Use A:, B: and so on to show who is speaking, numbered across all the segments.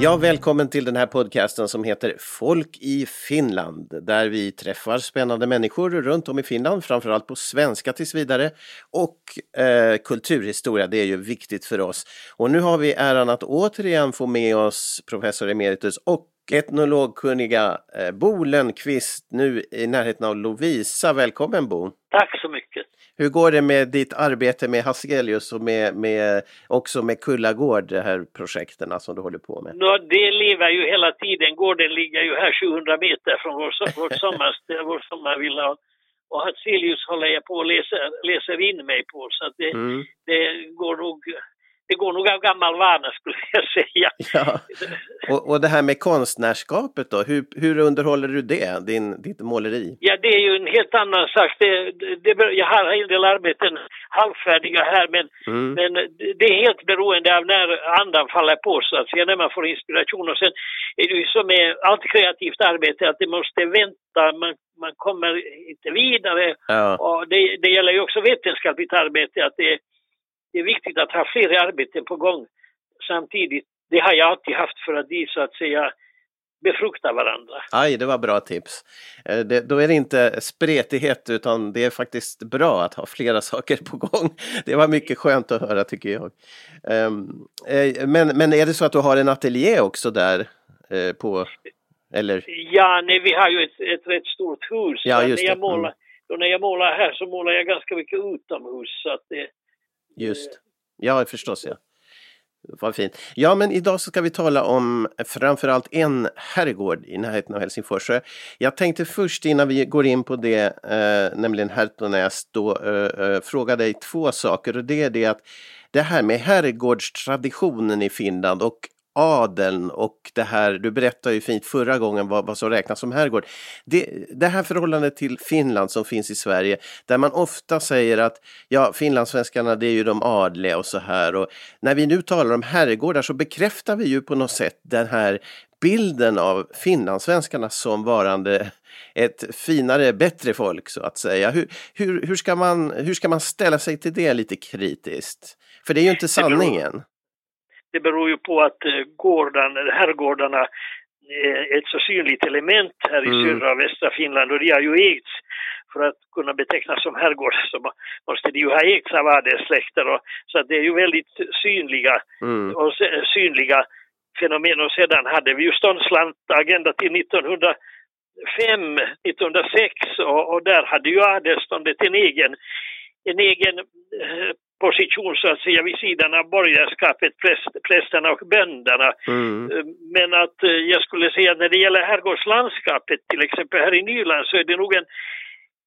A: Ja, välkommen till den här podcasten som heter Folk i Finland där vi träffar spännande människor runt om i Finland, framförallt på svenska tills vidare och eh, kulturhistoria, det är ju viktigt för oss. Och nu har vi äran att återigen få med oss professor emeritus och etnologkunniga eh, Bo Lönnqvist nu i närheten av Lovisa. Välkommen Bo!
B: Tack så mycket!
A: Hur går det med ditt arbete med Hasselius och med, med, också med Kullagård, de här projekten som du håller på med?
B: No, det lever ju hela tiden. Gården ligger ju här 700 meter från vår, vårt, sommarställe, vår sommarvilla. Och Hasselius håller jag på och läser, läser in mig på så att det, mm. det går nog det går nog av gammal vana skulle jag säga. Ja.
A: Och, och det här med konstnärskapet då, hur, hur underhåller du det, din, ditt måleri?
B: Ja, det är ju en helt annan sak. Det, det, jag har en del arbeten halvfärdiga här men, mm. men det är helt beroende av när andan faller på så att säga, när man får inspiration. Och sen är det ju så med allt kreativt arbete att det måste vänta, man, man kommer inte vidare. Ja. Och det, det gäller ju också vetenskapligt arbete att det det är viktigt att ha flera arbeten på gång samtidigt. Det har jag alltid haft för att de så att säga befruktar varandra.
A: Aj, det var bra tips. Eh, det, då är det inte spretighet utan det är faktiskt bra att ha flera saker på gång. Det var mycket skönt att höra tycker jag. Um, men, men är det så att du har en ateljé också där uh, på eller?
B: Ja, nej, vi har ju ett, ett rätt stort hus.
A: Ja, just
B: när, jag målar, mm. när jag målar här så målar jag ganska mycket utomhus så att det,
A: Just. Ja, förstås ja. Vad fint. Ja, men idag så ska vi tala om framförallt en herrgård i närheten av Helsingfors. Jag tänkte först innan vi går in på det, eh, nämligen Hertonäs, då eh, eh, fråga dig två saker. Och det är det att det här med herrgårdstraditionen i Finland och adeln och det här, du berättade ju fint förra gången vad, vad som räknas som herrgård. Det, det här förhållandet till Finland som finns i Sverige där man ofta säger att ja, finlandssvenskarna det är ju de adliga och så här och när vi nu talar om herrgårdar så bekräftar vi ju på något sätt den här bilden av finlandssvenskarna som varande ett finare, bättre folk så att säga. Hur, hur, hur, ska man, hur ska man ställa sig till det lite kritiskt? För det är ju inte sanningen.
B: Det beror ju på att eh, gårdan, herrgårdarna är ett så synligt element här i mm. södra och västra Finland och de har ju ägts för att kunna betecknas som herrgårdar så måste de ju ha ägts av adelssläkter så att det är ju väldigt synliga mm. och synliga fenomen och sedan hade vi ju ståndslant agenda till 1905, 1906 och, och där hade ju adelståndet en egen en egen eh, position så att säga vid sidan av borgerskapet, präst, prästerna och bönderna. Mm. Eh, men att eh, jag skulle säga när det gäller herrgårdslandskapet till exempel här i Nyland så är det nog en,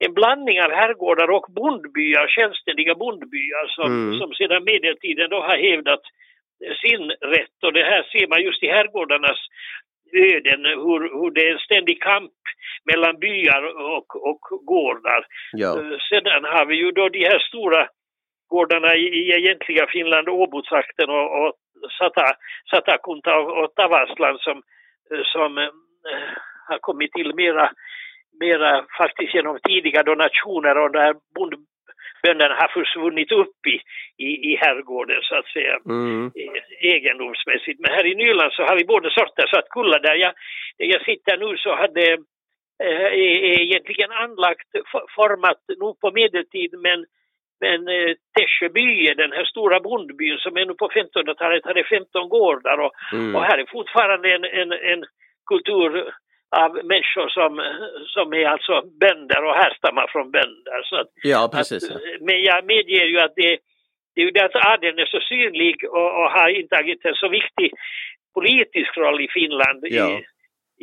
B: en blandning av herrgårdar och bondbyar, självständiga bondbyar som, mm. som sedan medeltiden då har hävdat sin rätt och det här ser man just i herrgårdarnas öden, hur, hur det är en ständig kamp mellan byar och, och gårdar. Ja. Eh, sedan har vi ju då de här stora gårdarna i, i egentliga Finland, Åbotrakten och, och Sata, Satakunta och, och Tavastland som, eh, som äh, har kommit till mera, mera faktiskt genom tidiga donationer och där bond, bönderna har försvunnit upp i, i, i herrgården så att säga mm. egendomsmässigt. Men här i Nyland så har vi båda sorter så att Kulla där jag, där jag sitter nu så hade äh, är egentligen anlagt, format nog på medeltid men men eh, Tescheby, den här stora bondbyn som ännu på 1500-talet hade 15 gårdar och, mm. och här är fortfarande en, en, en kultur av människor som, som är alltså bönder och härstammar från bönder. Så att,
A: ja, precis.
B: Att, men jag medger ju att det, det är ju det att adeln är så synlig och, och har intagit en så viktig politisk roll i Finland ja. i,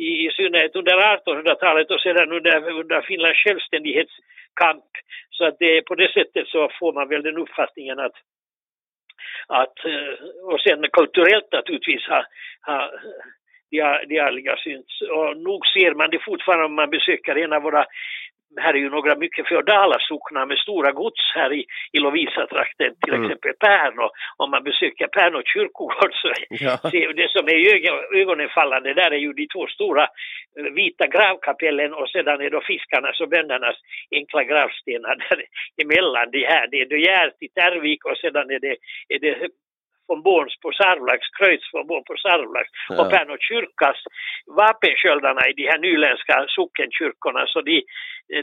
B: i, i synnerhet under 1800-talet och sedan under, under Finlands självständighetskamp. Så att det, på det sättet så får man väl den uppfattningen att att, eh, och sen kulturellt naturligtvis har, har de, de ärliga synts. Och nog ser man det fortfarande om man besöker en av våra här är ju några mycket feodala socknar med stora gods här i, i Lovisa-trakten, till mm. exempel Pärno. Om man besöker Pärno kyrkogård så ja. ser det som är ögonenfallande där är ju de två stora eh, vita gravkapellen och sedan är då fiskarnas och böndernas enkla gravstenar där emellan de här. Det är då Gärt i Tärvik och sedan är det, är det von Borns på Sarvlax, Kreutz von Born på Sarvlax ja. och Pärnu kyrkas vapensköldarna i de här nyländska sockenkyrkorna så de,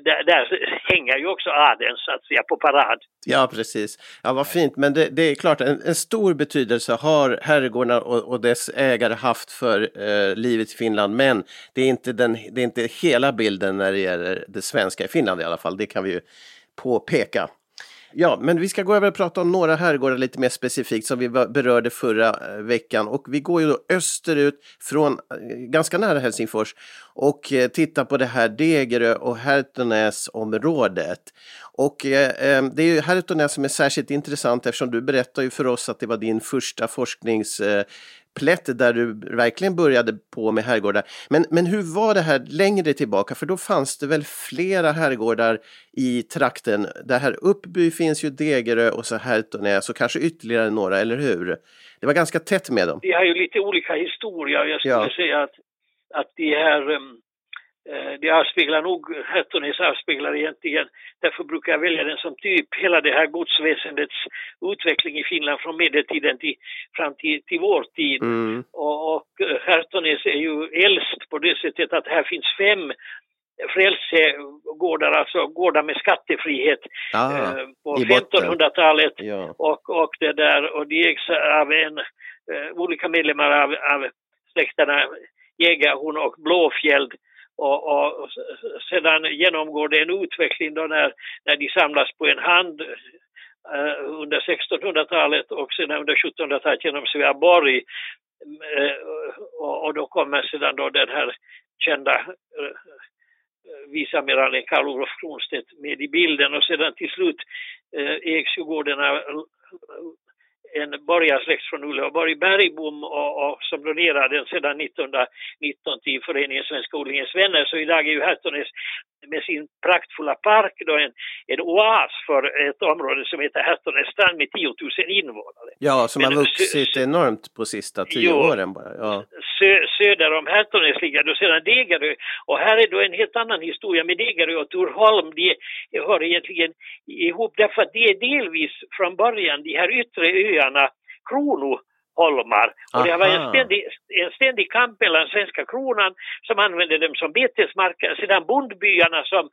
B: där, där hänger ju också adeln så att säga på parad.
A: Ja precis, ja vad fint men det, det är klart en, en, stor betydelse har herrgårdarna och, och dess ägare haft för eh, livet i Finland men det är, inte den, det är inte hela bilden när det gäller det svenska i Finland i alla fall, det kan vi ju påpeka. Ja, men vi ska gå över och prata om några herrgårdar lite mer specifikt som vi berörde förra eh, veckan. Och vi går ju då österut från eh, ganska nära Helsingfors och eh, tittar på det här Degerö och Härtonäs-området. Och eh, det är ju Härtonäs som är särskilt intressant eftersom du berättar ju för oss att det var din första forsknings eh, plätt där du verkligen började på med herrgårdar. Men, men hur var det här längre tillbaka? För då fanns det väl flera herrgårdar i trakten. Det här Uppby finns ju Degerö och så Härtonäs och kanske ytterligare några, eller hur? Det var ganska tätt med dem.
B: Vi har ju lite olika historia. Jag skulle ja. säga att, att de här um det avspeglar nog, Hertonäs avspeglar egentligen, därför brukar jag välja den som typ, hela det här godsväsendets utveckling i Finland från medeltiden till, fram till, till vår tid. Mm. Och, och Hertonäs är ju äldst på det sättet att här finns fem frälsegårdar, alltså gårdar med skattefrihet ah, eh, på 1500-talet ja. och, och det där och de ägs av en, eh, olika medlemmar av, av släkterna Jägarhorn och Blåfjäll och, och, sedan genomgår det en utveckling då när, när de samlas på en hand eh, under 1600-talet och sedan under 1700-talet genom Sveaborg. Eh, och, och, då kommer sedan då den här kända eh, viceamiralen Karl Olof Kronstedt med i bilden och sedan till slut eh, ägs ju gården av eh, en borgarsläkt från Uleåborg, Bergbom, och, och, som donerade den sedan 1919 till föreningen Svenska odlingens vänner. Så idag är ju Härtonäs med sin praktfulla park då en, en oas för ett område som heter Härtonässtrand med 10 000 invånare.
A: Ja, som har vuxit enormt på sista tio jo, åren bara. Ja.
B: Sö, söder om Härtonäs ligger då sedan Degerö och här är då en helt annan historia med Degerö och Torholm. De hör egentligen ihop därför att det är delvis från början de här yttre öarna Krono holmar. Och det har varit en ständig, en ständig kamp mellan svenska kronan som använde dem som betesmarker, sedan bondbyarna som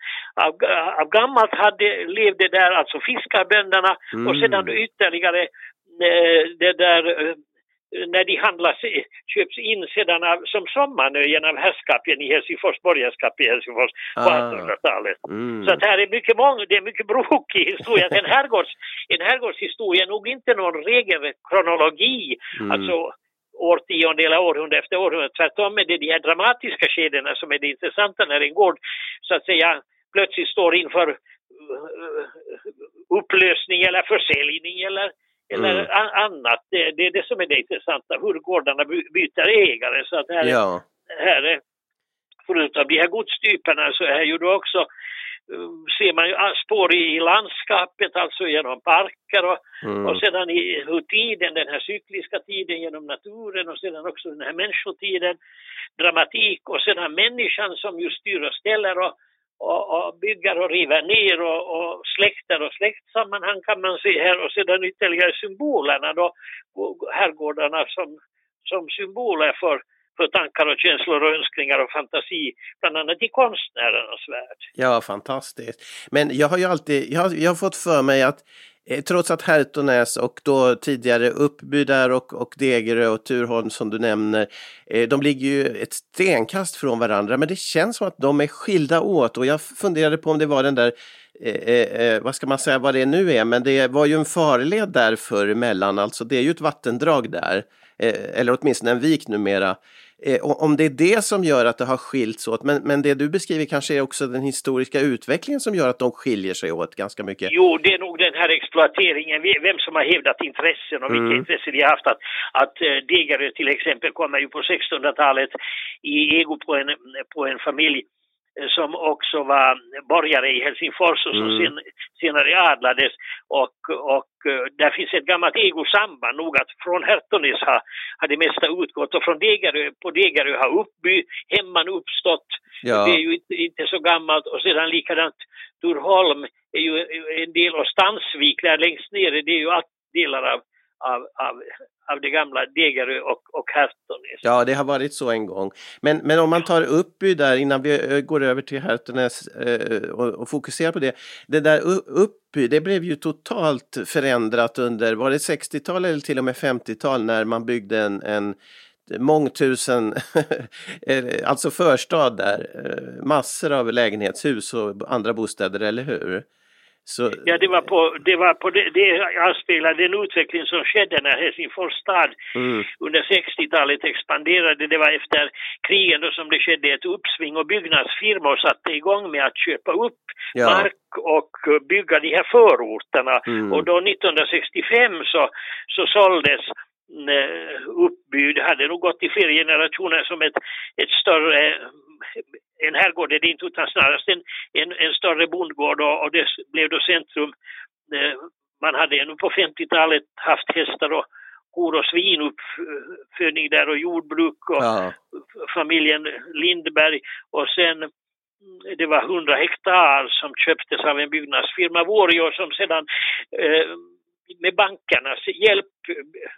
B: av, av gammalt hade, levde där, alltså fiskarbönderna mm. och sedan ytterligare eh, det där eh, när de handlas, köps in sedan av, som sommarnöjen av herrskapen i Helsingfors, borgerskap i Helsingfors på ah. 1800-talet. Mm. Så att här är mycket, mång, det är mycket brokig historia. En, herrgårds, en herrgårdshistoria är nog inte någon regelrätt kronologi, mm. alltså årtionde eller århundrade efter århundrade. Tvärtom är det de här dramatiska skedena som är det intressanta när en gård så att säga plötsligt står inför uh, upplösning eller försäljning eller eller mm. annat. Det, det, är det som är det intressanta, hur gårdarna byter ägare. Så att här, ja. här är, förutom de här godstyperna så är ju då också uh, ser man ju spår i landskapet, alltså genom parker och, mm. och sedan i hur tiden, den här cykliska tiden genom naturen och sedan också den här människotiden, dramatik och sedan människan som ju styr och ställer och och, och bygger och river ner och, och släkter och släktsammanhang kan man se här och sedan ytterligare symbolerna då, herrgårdarna som, som symboler för, för tankar och känslor och önskningar och fantasi, bland annat i konstnärernas värld.
A: Ja, fantastiskt. Men jag har ju alltid, jag har, jag har fått för mig att Eh, trots att Hertonäs och då tidigare Uppby där och, och Degerö och Turholm som du nämner, eh, de ligger ju ett stenkast från varandra men det känns som att de är skilda åt och jag funderade på om det var den där Eh, eh, eh vad ska man säga vad det nu är, men det var ju en farled där förr emellan, alltså det är ju ett vattendrag där, eh, eller åtminstone en vik numera. Eh, om det är det som gör att det har skilts åt, men, men det du beskriver kanske är också den historiska utvecklingen som gör att de skiljer sig åt ganska mycket?
B: Jo, det är nog den här exploateringen, vem som har hävdat intressen och vilka mm. intressen de har haft. Att, att eh, Degerö till exempel kommer ju på 1600-talet i ego på en, på en familj som också var borgare i Helsingfors och som mm. sen, senare adlades. Och, och eh, där finns ett gammalt egosamband, nog att från Hertonis har, har det mesta utgått och från Degerö, på Degerö har Uppby, hemman uppstått. Ja. Det är ju inte, inte så gammalt och sedan likadant Turholm är ju en del av Stansvik där längst nere, det är ju delar av av, av, av det gamla Degerö och, och Härtonäs.
A: Ja, det har varit så en gång. Men, men om man tar Uppby där innan vi eh, går över till Härtonäs eh, och, och fokuserar på det. Det där Uppby, det blev ju totalt förändrat under, var det 60-tal eller till och med 50-tal när man byggde en, en mångtusen, eh, alltså förstad där, eh, massor av lägenhetshus och andra bostäder, eller hur?
B: Så... Ja, det var på, det, var på det, det avspeglar den utveckling som skedde när Helsingfors stad mm. under 60-talet expanderade. Det var efter krigen då som det skedde ett uppsving och byggnadsfirmor satte igång med att köpa upp ja. mark och bygga de här förorterna. Mm. Och då 1965 så, så såldes eh, uppbyd hade nog gått i flera generationer som ett, ett större en herrgård är det inte utan snarast en, en, en större bondgård och, och det blev då centrum. Eh, man hade ännu på 50-talet haft hästar och kor och svinuppfödning där och jordbruk och ja. familjen Lindberg och sen mm, det var 100 hektar som köptes av en byggnadsfirma Vårjö som sedan eh, med bankernas hjälp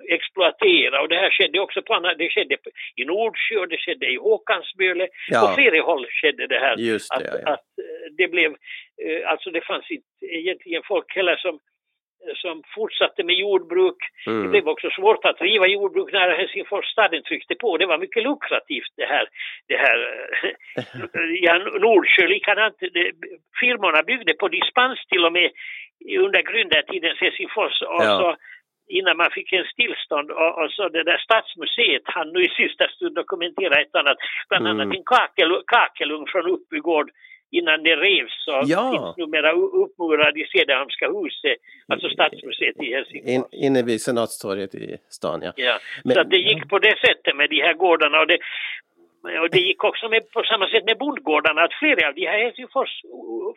B: exploatera och det här skedde också på andra, det skedde i Nordsjö och det skedde i Håkansböle. Ja. På flera håll skedde det här.
A: Det,
B: att, ja. att eh, det blev, eh, alltså det fanns inte egentligen folk heller som som fortsatte med jordbruk. Mm. Det blev också svårt att driva jordbruk när Helsingfors staden tryckte på. Det var mycket lukrativt det här. Det här ja, Nordsjö likadant. Firmorna byggde på dispens till och med under gründertidens Helsingfors och ja. så innan man fick en stillstånd och, och, så det där stadsmuseet han nu i sista stund dokumentera ett annat, bland mm. annat en kakel, kakelugn från Uppbygård innan det revs så ja. finns numera uppmurad i Cederhamnska huset, alltså Stadsmuseet i Helsingfors. In,
A: inne vid Senatstorget i stan, ja.
B: ja. Men, så det gick på det sättet med de här gårdarna och det, och det gick också med, på samma sätt med bondgårdarna att flera av de här Helsingfors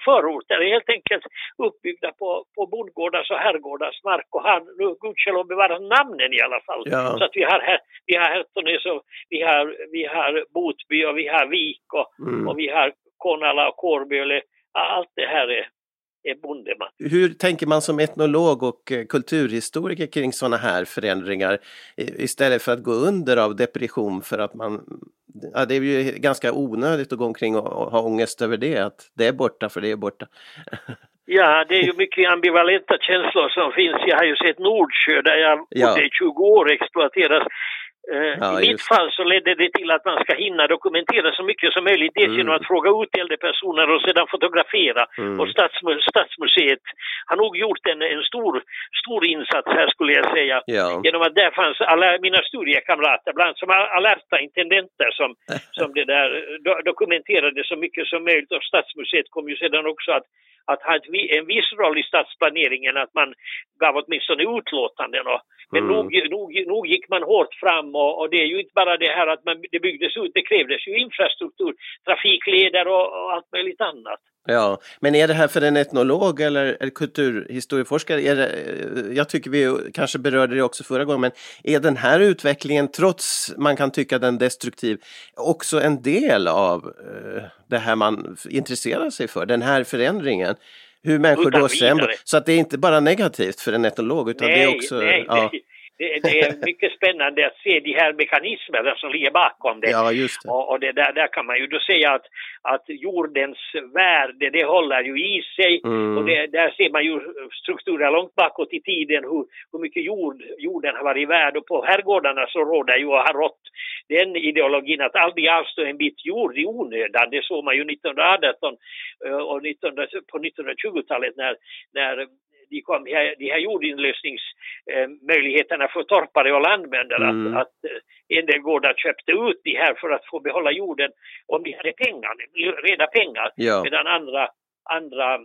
B: förorter är helt enkelt uppbyggda på, på bondgårdars och herrgårdars mark och har nu gudskelov bevarat namnen i alla fall. Ja. Så att vi har, här, vi har Hertonäs och vi har, vi har Botby och vi har Vik och, mm. och vi har Konala och Kårböle. Allt det här är.
A: Hur tänker man som etnolog och eh, kulturhistoriker kring sådana här förändringar istället för att gå under av depression för att man ja, det är ju ganska onödigt att gå omkring och ha ångest över det, att det är borta för det är borta.
B: Ja, det är ju mycket ambivalenta känslor som finns. Jag har ju sett Nordsjö där jag bodde i 20 år exploateras ja, I mitt fall så ledde det till att man ska hinna dokumentera så mycket som möjligt, dels mm. genom att fråga ut äldre personer och sedan fotografera. Mm. Och Stadsmu Stadsmuseet har nog gjort en, en stor, stor insats här skulle jag säga. Ja. Genom att där fanns alla mina studiekamrater, bland annat som alerta intendenter som, som det där do dokumenterade så mycket som möjligt. Och Stadsmuseet kom ju sedan också att att ha en viss roll i stadsplaneringen, att man gav åtminstone utlåtanden. Och, men mm. nog, nog, nog gick man hårt fram och, och, det är ju inte bara det här att man, det byggdes ut, det krävdes ju infrastruktur, trafikleder och, och allt möjligt annat.
A: Ja, men är det här för en etnolog eller en kulturhistorieforskare? Det, jag tycker vi kanske berörde det också förra gången, men är den här utvecklingen, trots man kan tycka den destruktiv, också en del av uh, det här man intresserar sig för, den här förändringen? Hur människor då sen, så att det är inte bara negativt för en etnolog utan
B: nej,
A: det är också...
B: Nej,
A: ja.
B: det, det, det, är mycket spännande att se de här mekanismerna som ligger bakom det.
A: Ja, just det.
B: Och, och det där, där kan man ju då säga att, att jordens värde, det håller ju i sig. Mm. Och det, där ser man ju strukturer långt bakåt i tiden, hur, hur mycket jord jorden har varit värd. Och på herrgårdarna så råder ju och har rått den ideologin att aldrig avstå en bit jord i onödan. Det såg man ju 1918 eh, och 19, på 1920-talet när, när de, kom, de, här, de här jordinlösningsmöjligheterna för torpare och landbönder mm. att, att eh, en del gårdar köpte ut de här för att få behålla jorden om de hade pengar, reda pengar, ja. medan andra, andra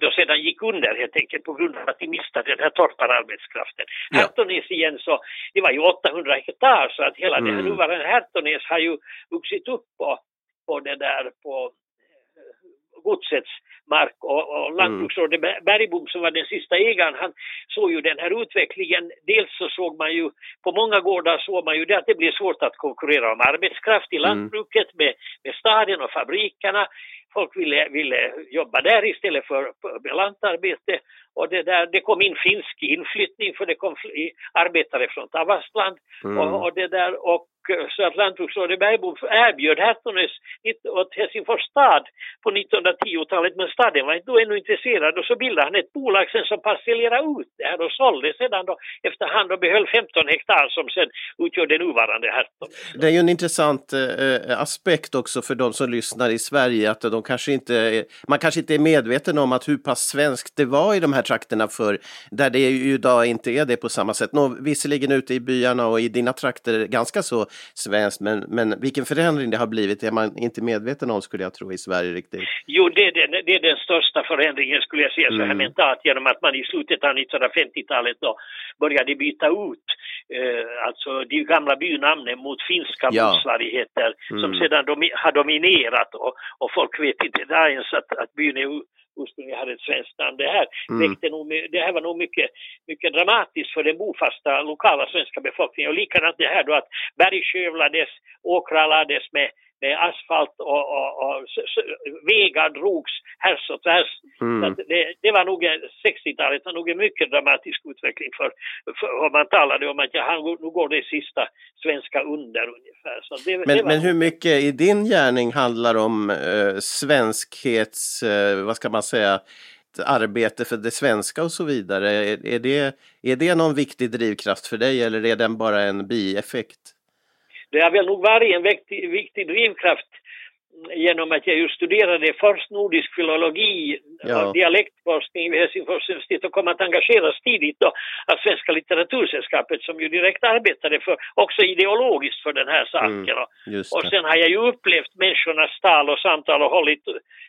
B: då sedan gick under helt enkelt på grund av att de miste den här torpararbetskraften. Ja. Härtonäs igen så, det var ju 800 hektar så att hela mm. det här nuvarande Härtonäs har ju vuxit upp på, på det där på godsets mark och, och lantbruksrådet mm. Bergbom som var den sista ägaren, han såg ju den här utvecklingen. Dels så såg man ju, på många gårdar såg man ju det att det blir svårt att konkurrera om arbetskraft i mm. lantbruket mm. med, med staden och fabrikerna. Folk ville, ville jobba där istället för med lantarbete och det, där, det kom in finsk inflyttning för det kom arbetare från Tavastland mm. och, och, det där och Eh, så att lantbruksrådet Bergbom erbjöd Hertones åt Helsingfors stad på 1910-talet men staden var då ännu intresserad och så bildade han ett bolag sen som parcellerade ut det här och sålde sedan då efterhand och behöll 15 hektar som sen utgör det nuvarande Herton.
A: Det är ju en intressant eh, aspekt också för de som lyssnar i Sverige att de kanske inte, man kanske inte är medveten om att hur pass svenskt det var i de här trakterna för där det ju idag inte är det på samma sätt. Nå, visserligen ute i byarna och i dina trakter ganska så svenskt, men, men vilken förändring det har blivit är man inte medveten om skulle jag tro i Sverige riktigt.
B: Jo, det är den, det är den största förändringen skulle jag säga så här mm. mentalt genom att man i slutet av 1950-talet då började byta ut eh, alltså de gamla bynamnen mot finska ja. motsvarigheter mm. som sedan domi har dominerat och, och folk vet inte ens att, att byn är ursprungligen hade ett svenskt namn. Det här, mm. väckte nog, det här var nog mycket, mycket dramatiskt för den bofasta lokala svenska befolkningen. Och likadant det här då att berg skövlades, åkrar lades med med asfalt och, och, och vägar drogs härs och tvärs. Mm. Det, det, var nog 60-talet var nog en mycket dramatisk utveckling för, för man talade om att ja, nu går det sista svenska under ungefär. Det,
A: men, det men hur mycket i din gärning handlar om eh, svenskhets, eh, vad ska man säga, arbete för det svenska och så vidare. Är, är, det, är det någon viktig drivkraft för dig eller är den bara en bieffekt?
B: Det har väl nog varit en viktig, viktig drivkraft genom att jag ju studerade först nordisk filologi ja. och dialektforskning vid Helsingfors universitet och kom att engageras tidigt då av Svenska litteratursällskapet som ju direkt arbetade för, också ideologiskt för den här saken. Mm, och sen har jag ju upplevt människornas tal och samtal och hållit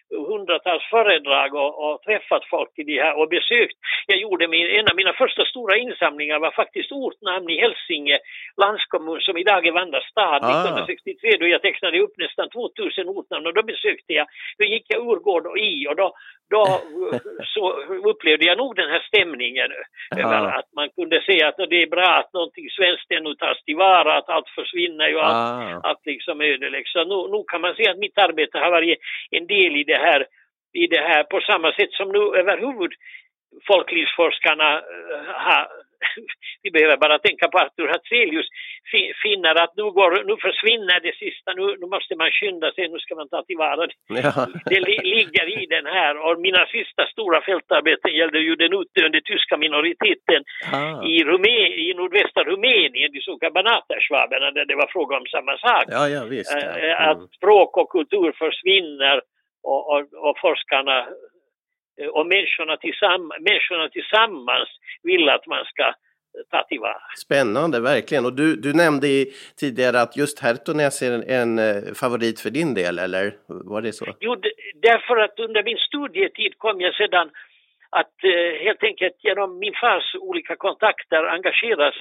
B: hundratals föredrag och, och, träffat folk i de här och besökt. Jag gjorde min, en av mina första stora insamlingar var faktiskt ortnamn i Hälsinge landskommun som idag är Vanda stad ah. 1963 då jag tecknade upp nästan 2000 ortnamn och då besökte jag, då gick jag ur gård och i och då då så upplevde jag nog den här stämningen över att man kunde se att det är bra att någonting svenskt ännu tas tillvara, att allt försvinner ju, allt, ah. allt liksom ödeläggs. Så nu, nu kan man se att mitt arbete har varit en del i det här, i det här på samma sätt som nu överhuvud folklivsforskarna eh, har vi behöver bara tänka på Artur Hazelius finner att nu, går, nu försvinner det sista, nu, nu måste man skynda sig, nu ska man ta tillvara det. Ja. Det li, ligger i den här och mina sista stora fältarbeten gällde ju den utdöende tyska minoriteten ah. i, Rumän, i nordvästra Rumänien, de så kallade Banaterschwaberna, där det var fråga om samma sak.
A: Ja, ja, visst, ja.
B: Eh, mm. Att språk och kultur försvinner och, och, och forskarna Eh, och människorna, tillsamm människorna tillsammans vill att man ska eh, ta tillvara.
A: Spännande, verkligen. Och du, du nämnde tidigare att just Hertonäs är en, en, eh, favorit för din del, eller var det så?
B: Jo, därför att under min studietid kom jag sedan att eh, helt enkelt genom min fars olika kontakter engageras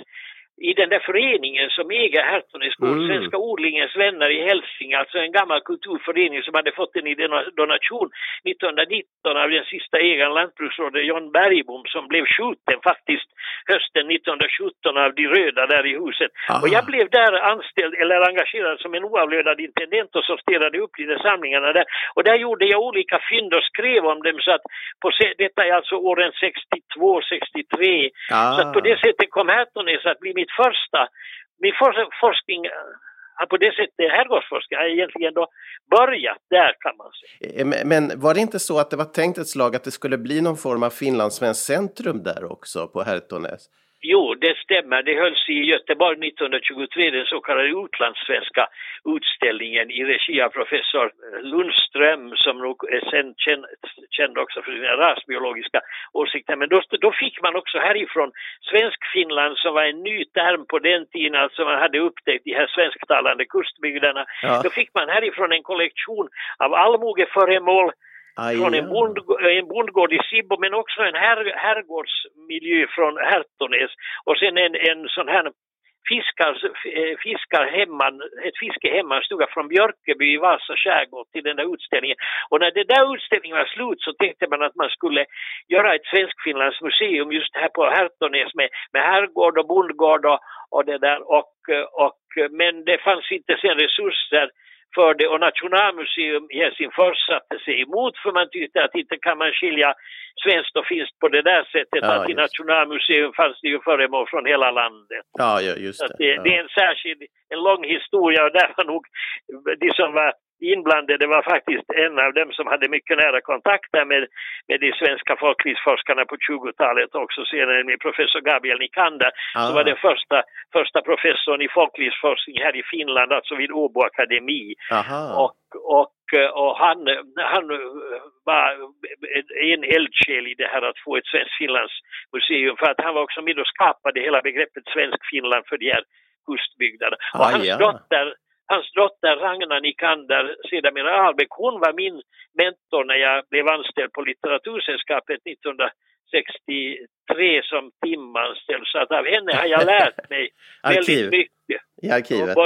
B: i den där föreningen som äger Hertonäsgård, mm. Svenska odlingens vänner i Hälsingland, alltså en gammal kulturförening som hade fått en i donation 1919 av den sista ägaren, lantbruksrådet John Bergbom, som blev skjuten faktiskt hösten 1917 av de röda där i huset. Aha. Och jag blev där anställd eller engagerad som en oavlönad intendent och sorterade upp de där samlingarna där. Och där gjorde jag olika fynd och skrev om dem så att på, detta är alltså åren 62, 63. Ah. Så att på det sättet kom Hertonäs att bli mitt första, min forskning eh, på det sättet, herrgårdsforskning har egentligen då börjat där kan man säga.
A: Eh, men var det inte så att det var tänkt ett slag att det skulle bli någon form av finlandssvenskt centrum där också på Hertonäs?
B: Jo, det stämmer. Det hölls i Göteborg 1923, den så kallade utlandssvenska utställningen i regi av professor Lundström som nog är sen känd, känd också för sina rasbiologiska åsikter. Men då, då fick man också härifrån Svensk-Finland som var en ny term på den tiden, alltså man hade upptäckt de här svensktalande kustbygderna. Ja. Då fick man härifrån en kollektion av allmogeföremål Aj, från en, bond, en bondgård i Sibbo men också en här, herrgårdsmiljö från Hertonäs och sen en, en sån här fiskar, eh, fiskar hemman, ett fiskehemmanstuga från Björkeby i Vasa skärgård till den där utställningen. Och när den där utställningen var slut så tänkte man att man skulle göra ett svensk-finlands museum just här på Härtonäs med, med herrgård och bondgård och, och det där. Och, och men det fanns inte sen resurser för det och Nationalmuseum i Helsingfors satte sig emot för man tyckte att inte kan man skilja svenskt och finskt på det där sättet ja, att i Nationalmuseum fanns det ju föremål från hela landet.
A: Ja, just det.
B: det, ja. det är en särskild, en lång historia och där var nog de som var inblandade var faktiskt en av dem som hade mycket nära kontakter med, med de svenska folklivsforskarna på 20-talet också senare med professor Gabriel Nikander ah. som var den första, första professorn i folklivsforskning här i Finland, alltså vid Åbo akademi. Och, och, och han, han var en eldsjäl i det här att få ett svenskt Finlands museum för att han var också med och skapade hela begreppet svensk Finland för de här kustbygderna. Och ah, hans ja. dotter Hans dotter Ragnar Nikander, sedermera Albeck, hon var min mentor när jag blev anställd på Litteratursällskapet 1963 som timanställd. Så att av henne har jag lärt mig väldigt mycket.
A: I arkivet?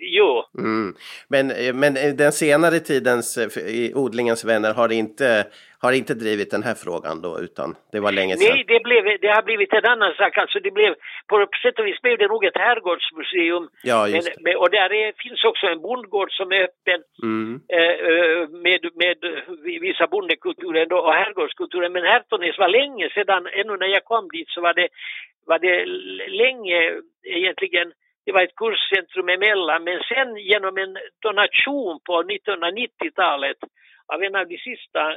B: Jo.
A: Mm. Men, eh, men eh, den senare tidens eh, odlingens vänner har inte, har inte drivit den här frågan då utan det var länge sedan?
B: Nej, det, blev, det har blivit en annan sak. Alltså det blev, på sätt och vis blev det nog ett herrgårdsmuseum.
A: Ja, just
B: men, med, och där är, finns också en bondgård som är öppen mm. eh, med, med vissa bondekulturer och herrgårdskulturen. Men Hertonäs var länge sedan, ännu när jag kom dit så var det, var det länge egentligen det var ett kurscentrum emellan men sen genom en donation på 1990-talet av en av de sista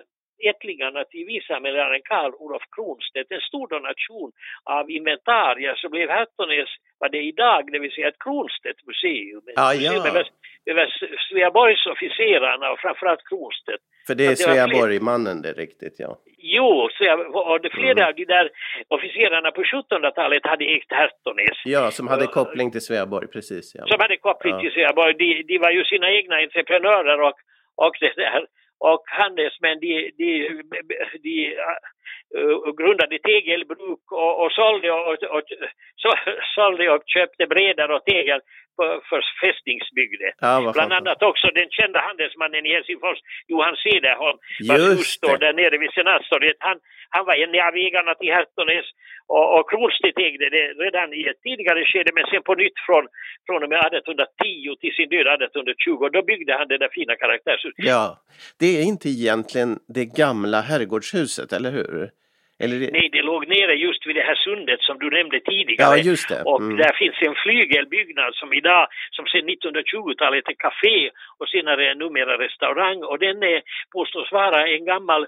B: ättlingarna till viceamirären Karl Olof Kronstedt, en stor donation av inventarier så blev Hertonäs vad det är idag, det vill säga ett Kronstedt museum.
A: Ah, ja.
B: över, över Sveaborgs officerarna och framförallt Kronstedt.
A: För det är Sveaborg-mannen det riktigt, ja.
B: Jo, så jag, och det flera mm. av de där officerarna på 1700-talet hade ägt Hertonäs.
A: Ja, som hade koppling till Sveaborg, precis. Ja.
B: Som hade koppling ja. till Sveaborg. De, de var ju sina egna entreprenörer och, och det där och handelsmän de, de, de uh, grundade tegelbruk och, och sålde och, och, så, sålde och köpte bredare och tegel för, fästningsbygder. Ja, Bland annat också den kända handelsmannen i Helsingfors, Johan Cederholm, vars hustru där nere vid Senatstorget. Han, han var en av ägarna till Hertonäs och, och Kronstedt ägde det redan i ett tidigare skede men sen på nytt från, från och med 1810 till sin död 1820 då byggde han det där fina karaktärshuset.
A: Ja, det är inte egentligen det gamla herrgårdshuset, eller hur?
B: Eller... Nej, det låg nere just vid det här sundet som du nämnde tidigare.
A: Ja, just det. Mm.
B: Och där finns en flygelbyggnad som idag, som sedan 1920-talet är café och senare numera restaurang och den är, påstås vara en gammal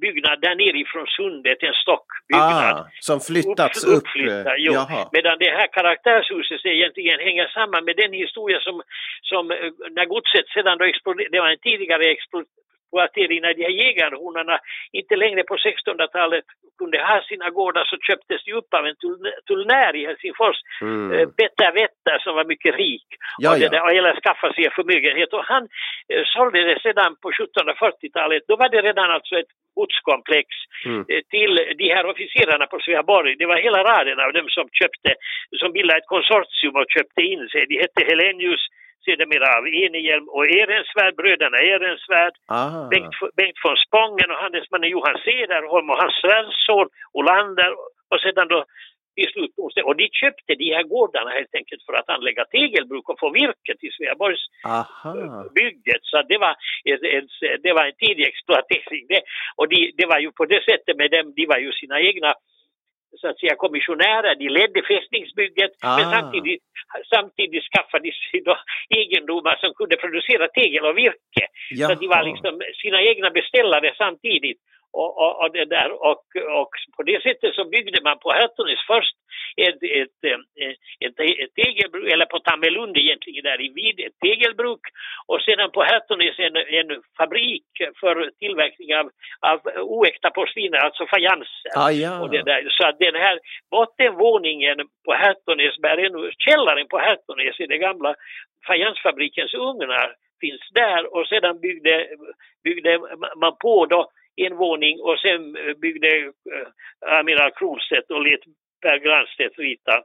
B: byggnad där nerifrån sundet, en stockbyggnad.
A: Ah, som flyttats upp?
B: Uppflyttad, jo. Medan det här karaktärshuset egentligen hänger samman med den historia som, som eh, när godset sedan då exploderade, det var en tidigare när de här jägarhonorna inte längre på 1600-talet kunde ha sina gårdar så köptes de upp av en tullnär i Helsingfors, mm. Eh, Petter Wetter som var mycket rik ja, och, det där, och eller skaffa sig en förmögenhet och han eh, sålde det sedan på 1740-talet, då var det redan alltså ett godskomplex mm. Eh, till de här officerarna på Sveaborg. Det var hela raden av dem som köpte, som bildade ett konsortium och köpte in sig. De hette Helenius sedermera av Enehjelm och Ehrensvärd, bröderna Ehrensvärd, Bengt, Bengt von Spången och handelsmannen Johan Cederholm och hans svärson Olander och sedan då i slut och de köpte de här gårdarna helt enkelt för att anlägga tegelbruk och få virke till Sveaborgs bygget. Så det var, en, det var en tidig exploatering. Det, och de, det var ju på det sättet med dem, de var ju sina egna så att säga kommissionärer, de ledde fästningsbygget ah. men samtidigt, samtidigt skaffade de sig då egendomar som kunde producera tegel och virke. Jaha. Så de var liksom sina egna beställare samtidigt. Och, och, och, det där. Och, och på det sättet så byggde man på Hertonis först ett, ett, ett, ett, tegelbruk, eller på Tammelund egentligen där i vid, ett tegelbruk och sedan på Hertonis en, en fabrik för tillverkning av, av oäkta porsliner, alltså fajanser.
A: Ah, ja.
B: och det där. Så att den här bottenvåningen på Hertonis, källaren på Hertonis i den gamla fajansfabrikens ugnar finns där och sedan byggde, byggde man på då en våning och sen eh, byggde eh, Amiral Kronstedt och lät Per Granstedt rita.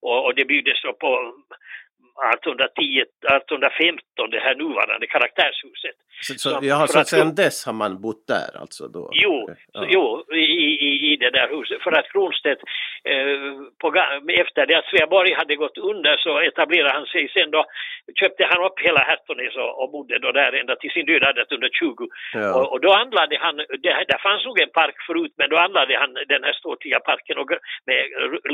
B: Och, och det byggdes då på 1810, 1815, det här nuvarande karaktärshuset.
A: Så, så, jaha, så sen dess har man bott där alltså? Då?
B: Jo, ja. jo i, i, i det där huset. För att Kronstedt, eh, på, efter det att Sveaborg hade gått under så etablerade han sig sen då, köpte han upp hela Hertonäs och, och bodde då där ända till sin död 1820. Ja. Och, och, då anlade han, det, där fanns nog en park förut, men då anlade han den här ståtliga parken och, med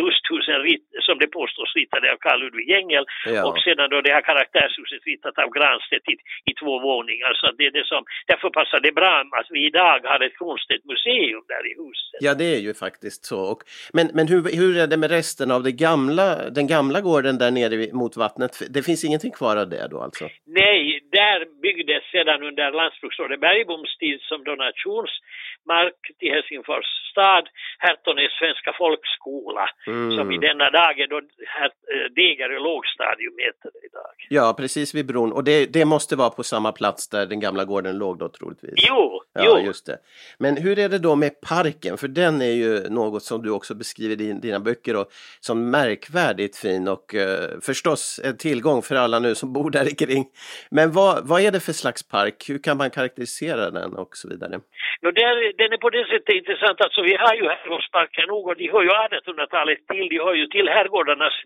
B: lusthusen som det påstås ritade av Carl Ludvig Engel. Ja och sedan då det här karaktärshuset ritat av Granstedt i, i två våningar. Så det är det som, därför passar det bra att vi idag har ett Kronstedt museum där i huset.
A: Ja, det är ju faktiskt så. Och, men men hur, hur är det med resten av det gamla, den gamla gården där nere mot vattnet? Det finns ingenting kvar av det då alltså?
B: Nej, där byggdes sedan under lantbruksrådet Bergboms tid som donationsmark till Helsingfors stad Hertonäs svenska folkskola mm. som i denna dag är då här, eh, Degerö lågstadium heter det idag.
A: Ja, precis vid bron. Och det, det måste vara på samma plats där den gamla gården låg då troligtvis?
B: Jo,
A: ja,
B: jo.
A: just det. Men hur är det då med parken? För den är ju något som du också beskriver i dina böcker och som märkvärdigt fin och uh, förstås en tillgång för alla nu som bor där kring. Men vad, vad är det för slags park? Hur kan man karaktärisera den och så vidare?
B: No, där, den är på det sättet intressant. Alltså, vi har ju herrgårdsparker nog och de hör ju 1800-talet till. De hör ju till herrgårdarnas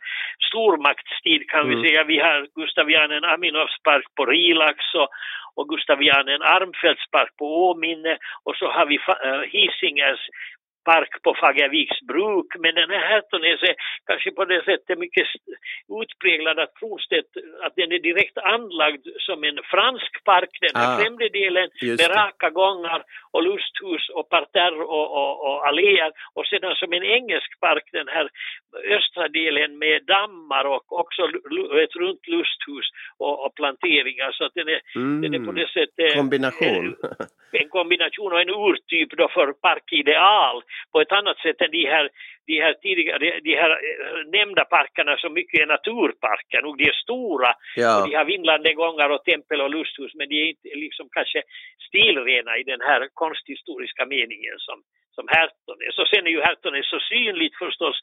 B: stormaktstid kan mm. vi säga. Vi har Gustavianen Aminovs park på Rilax och, och Gustavianen Armfeldts park på Åminne och så har vi uh, Hisingers park på Fagerviks bruk, men den här Hertonäs är kanske på det sättet mycket utpräglad att Kronstedt, att den är direkt anlagd som en fransk park, den här ah, främre delen med raka gångar och lusthus och parterre och, och, och alléer. Och sedan som en engelsk park den här östra delen med dammar och också ett runt lusthus och, och planteringar. Så att den är, mm, den är på det sättet
A: kombination.
B: En, en kombination och en urtyp då för parkideal på ett annat sätt än de här, de här tidigare, de här eh, nämnda parkerna som mycket är naturparker. Nog de är stora ja. och de har vindlande gångar och tempel och lusthus men de är inte liksom kanske stilrena i den här konsthistoriska meningen som som Hertones. Och sen är ju Hertones så synligt förstås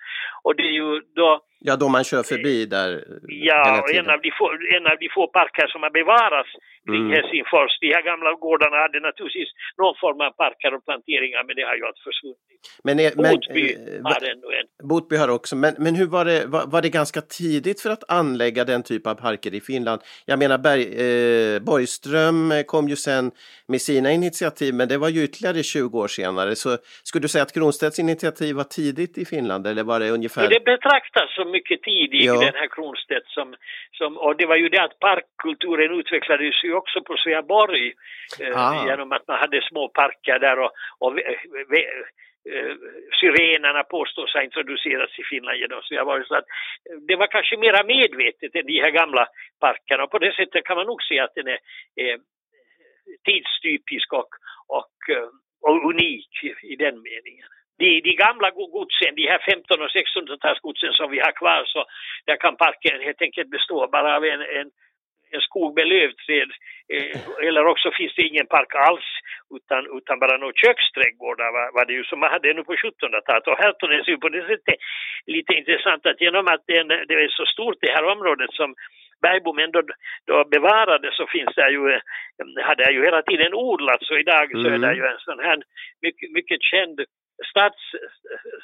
B: och det är ju då...
A: Ja, då man kör förbi där
B: Ja, och en av, de få, en av de få parker som har bevarats kring mm. Helsingfors. De här gamla gårdarna hade naturligtvis någon form av parker och planteringar men det har ju allt försvunnit.
A: Men, är,
B: Botby
A: men,
B: har ännu en.
A: Botby har också, men, men hur var det, var, var, det ganska tidigt för att anlägga den typ av parker i Finland? Jag menar Berg, eh, Borgström kom ju sen med sina initiativ men det var ju ytterligare 20 år senare så skulle du säga att Kronstedts initiativ var tidigt i Finland eller var det ungefär?
B: Det betraktas som mycket tidigt, ja. den här Kronstedt som, som, och det var ju det att parkkulturen utvecklades ju också på Sveaborg eh, ah. genom att man hade små parker där och, och eh, syrenerna påstås ha introducerats i Finland genom Sveaborg. Så att det var kanske mera medvetet än de här gamla parkerna och på det sättet kan man nog säga att den är eh, tidstypisk och, och eh, och unik i den meningen. De, de gamla godsen, de här 15 och 1600-talsgodsen som vi har kvar, så där kan parken helt enkelt bestå bara av en, en, en skog med lövträd. Eh, eller också finns det ingen park alls, utan, utan bara några köksträdgårdar var, var det ju som man hade nu på 1700-talet. Och Herton är ju på det sättet lite intressant att genom att det, det är så stort det här området som Bergbom ändå då bevarade så finns det ju, eh, hade ju hela tiden odlat så idag mm. så är det mm. ju en sån här mycket, mycket känd stats,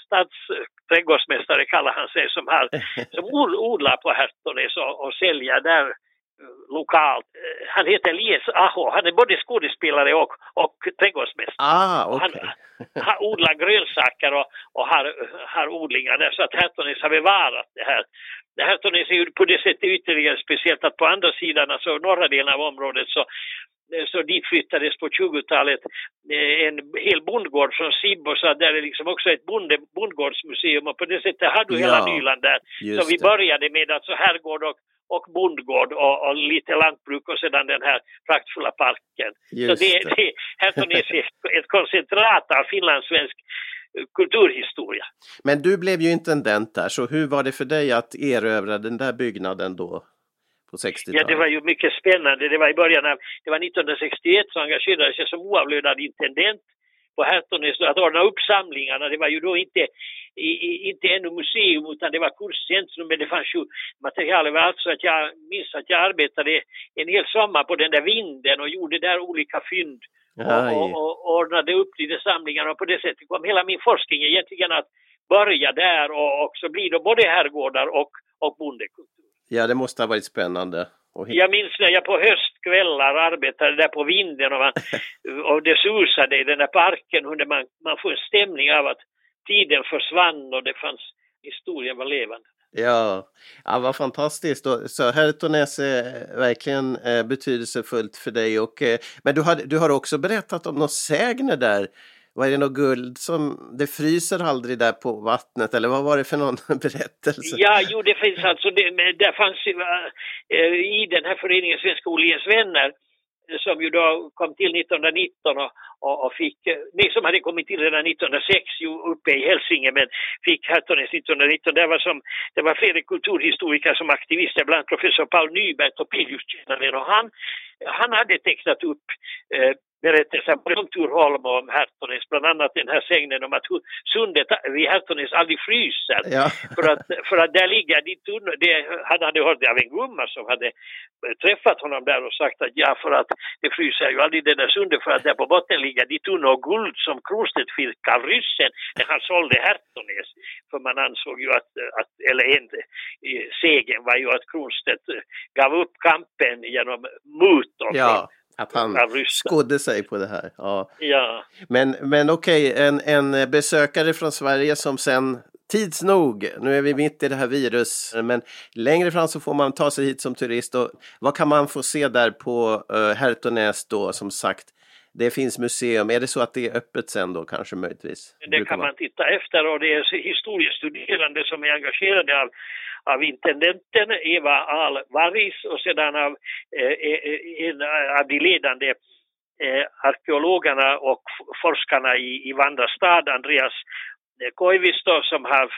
B: stadsträdgårdsmästare kallar han sig som, har, som odlar på Hertonäs och, och säljer där lokalt. Eh, han heter Elias Aho, han är både skådespelare och, och trädgårdsmästare.
A: Ah, okay.
B: Han har odlar grönsaker och, och har, har odlingar där så att Hertonäs har bevarat det här det här är ju på det sättet ytterligare speciellt att på andra sidan, alltså norra delen av området så så dit flyttades på 20-talet eh, en hel bondgård från Sibbo så där är liksom också ett bonde, bondgårdsmuseum och på det sättet har du hela Nyland där. Så vi började med alltså herrgård och, och bondgård och, och, lite lantbruk och sedan den här praktfulla parken. Just så det, det. det Hertonäs är ett koncentrat av finlandssvensk kulturhistoria.
A: Men du blev ju intendent där, så hur var det för dig att erövra den där byggnaden då? På 60-talet?
B: Ja, det var ju mycket spännande. Det var i början av, det var 1961 så engagerades jag som oavlönad intendent på Hertonäs att ordna upp samlingarna. Det var ju då inte, i, inte ännu museum utan det var kurscentrum men det fanns ju material överallt så att jag minns att jag arbetade en hel sommar på den där vinden och gjorde där olika fynd och, och, och, ordnade upp lite samlingar och på det sättet kom hela min forskning egentligen att börja där och, och så blir det både herrgårdar och, och bondekultur.
A: Ja, det måste ha varit spännande.
B: Jag minns när jag på höstkvällar arbetade där på vinden och, man, och det susade i den där parken och man, man får en stämning av att tiden försvann och det fanns, historien var levande.
A: Ja, ja vad fantastiskt. Så Hertonäs är verkligen eh, betydelsefullt för dig. Och, eh, men du har, du har också berättat om något sägner där var det något guld som, det fryser aldrig där på vattnet eller vad var det för någon berättelse?
B: Ja, jo det finns alltså, det, det fanns äh, i den här föreningen Svenska Åhléns vänner som ju då kom till 1919 och, och, och fick, nej som hade kommit till redan 1906 uppe i Hälsinge men fick Hertonäs 1919. Det var, som, det var flera kulturhistoriker som aktivister, bland annat professor Paul Nyberg, Topelius och han, han hade tecknat upp eh, berättelser både om Turholm och om Hertonäs, bland annat den här sägnen om att sundet vid Hertonäs aldrig fryser. Ja. för, att, för att där ligger de tunnor, det han hade hört av en gumma som hade träffat honom där och sagt att ja, för att det fryser ju aldrig det där sundet för att där på botten ligger de tunnor guld som Kronstedt fick av ryssen när han sålde Hertonäs. För man ansåg ju att, att eller en segern var ju att Kronstedt gav upp kampen genom mutor
A: ja. Att han skodde sig på det här. Ja.
B: ja.
A: Men, men okej, okay, en, en besökare från Sverige som sen tids nog, nu är vi mitt i det här virus, men längre fram så får man ta sig hit som turist. Och vad kan man få se där på uh, Hertonäs då, som sagt? Det finns museum. Är det så att det är öppet sen då kanske möjligtvis?
B: Det kan man titta efter och det är historiestuderande som är engagerade av av intendenten Eva Ahl Varis och sedan av eh, eh, en av de ledande eh, arkeologerna och forskarna i, i Vandrastad, Andreas Koivisto, som har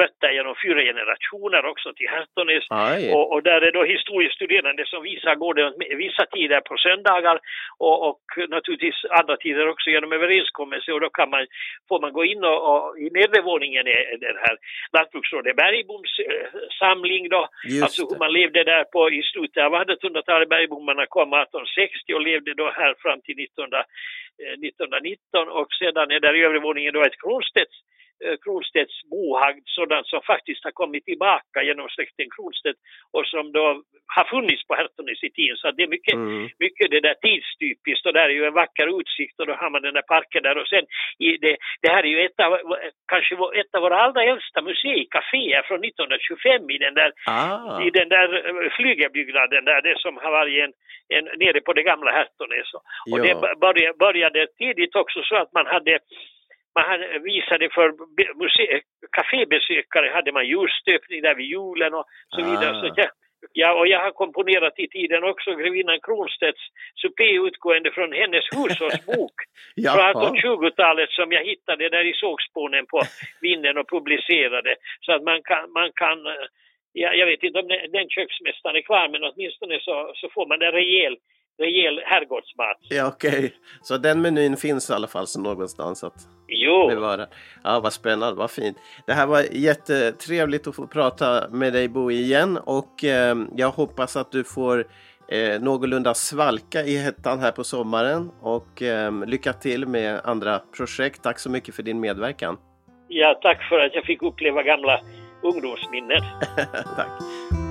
B: rötter genom fyra generationer också till Hertonäs. Och, och, där är då historiestuderande som visar gården vissa tider på söndagar och, och naturligtvis andra tider också genom överenskommelse. Och då kan man, får man gå in och, och i nedre våningen är den här lantbruksrådet Bergboms eh, samling då, Just alltså hur man levde där på i slutet av 1800-talet, Bergbommarna kom 1860 och levde då här fram till 1900, eh, 1919 och sedan är där i övre våningen då ett Kronstedts Eh, Kronstedts bohagd, sådant som faktiskt har kommit tillbaka genom släkten Kronstedt och som då har funnits på Hertonäs i tiden. Så det är mycket, mm. mycket det där tidstypiskt och där är ju en vacker utsikt och då har man den där parken där och sen det, det här är ju ett av, kanske ett av våra allra äldsta museikaféer från 1925 i den där, ah. i den där eh, flygelbyggnaden där, det som har varit en, en nere på det gamla Hertonäs. Och ja. det började, började tidigt också så att man hade man visade för kafébesökare hade man ljusstöpning där vid julen och så vidare. Ah. Så jag, ja, och jag har komponerat i tiden också grevinnan Kronstedts supé utgående från hennes hushållsbok från 1820-talet som jag hittade där i sågspånen på vinden och publicerade. Så att man kan, man kan ja, jag vet inte om den köksmästaren är kvar men åtminstone så, så får man en rejäl rejäl herrgårdsmat.
A: Ja, okej. Okay. Så den menyn finns i alla fall så någonstans att
B: jo.
A: bevara. Ja, vad spännande, vad fint. Det här var jättetrevligt att få prata med dig Bo igen och eh, jag hoppas att du får eh, någorlunda svalka i hettan här på sommaren och eh, lycka till med andra projekt. Tack så mycket för din medverkan.
B: Ja, tack för att jag fick uppleva gamla ungdomsminnen.
A: tack.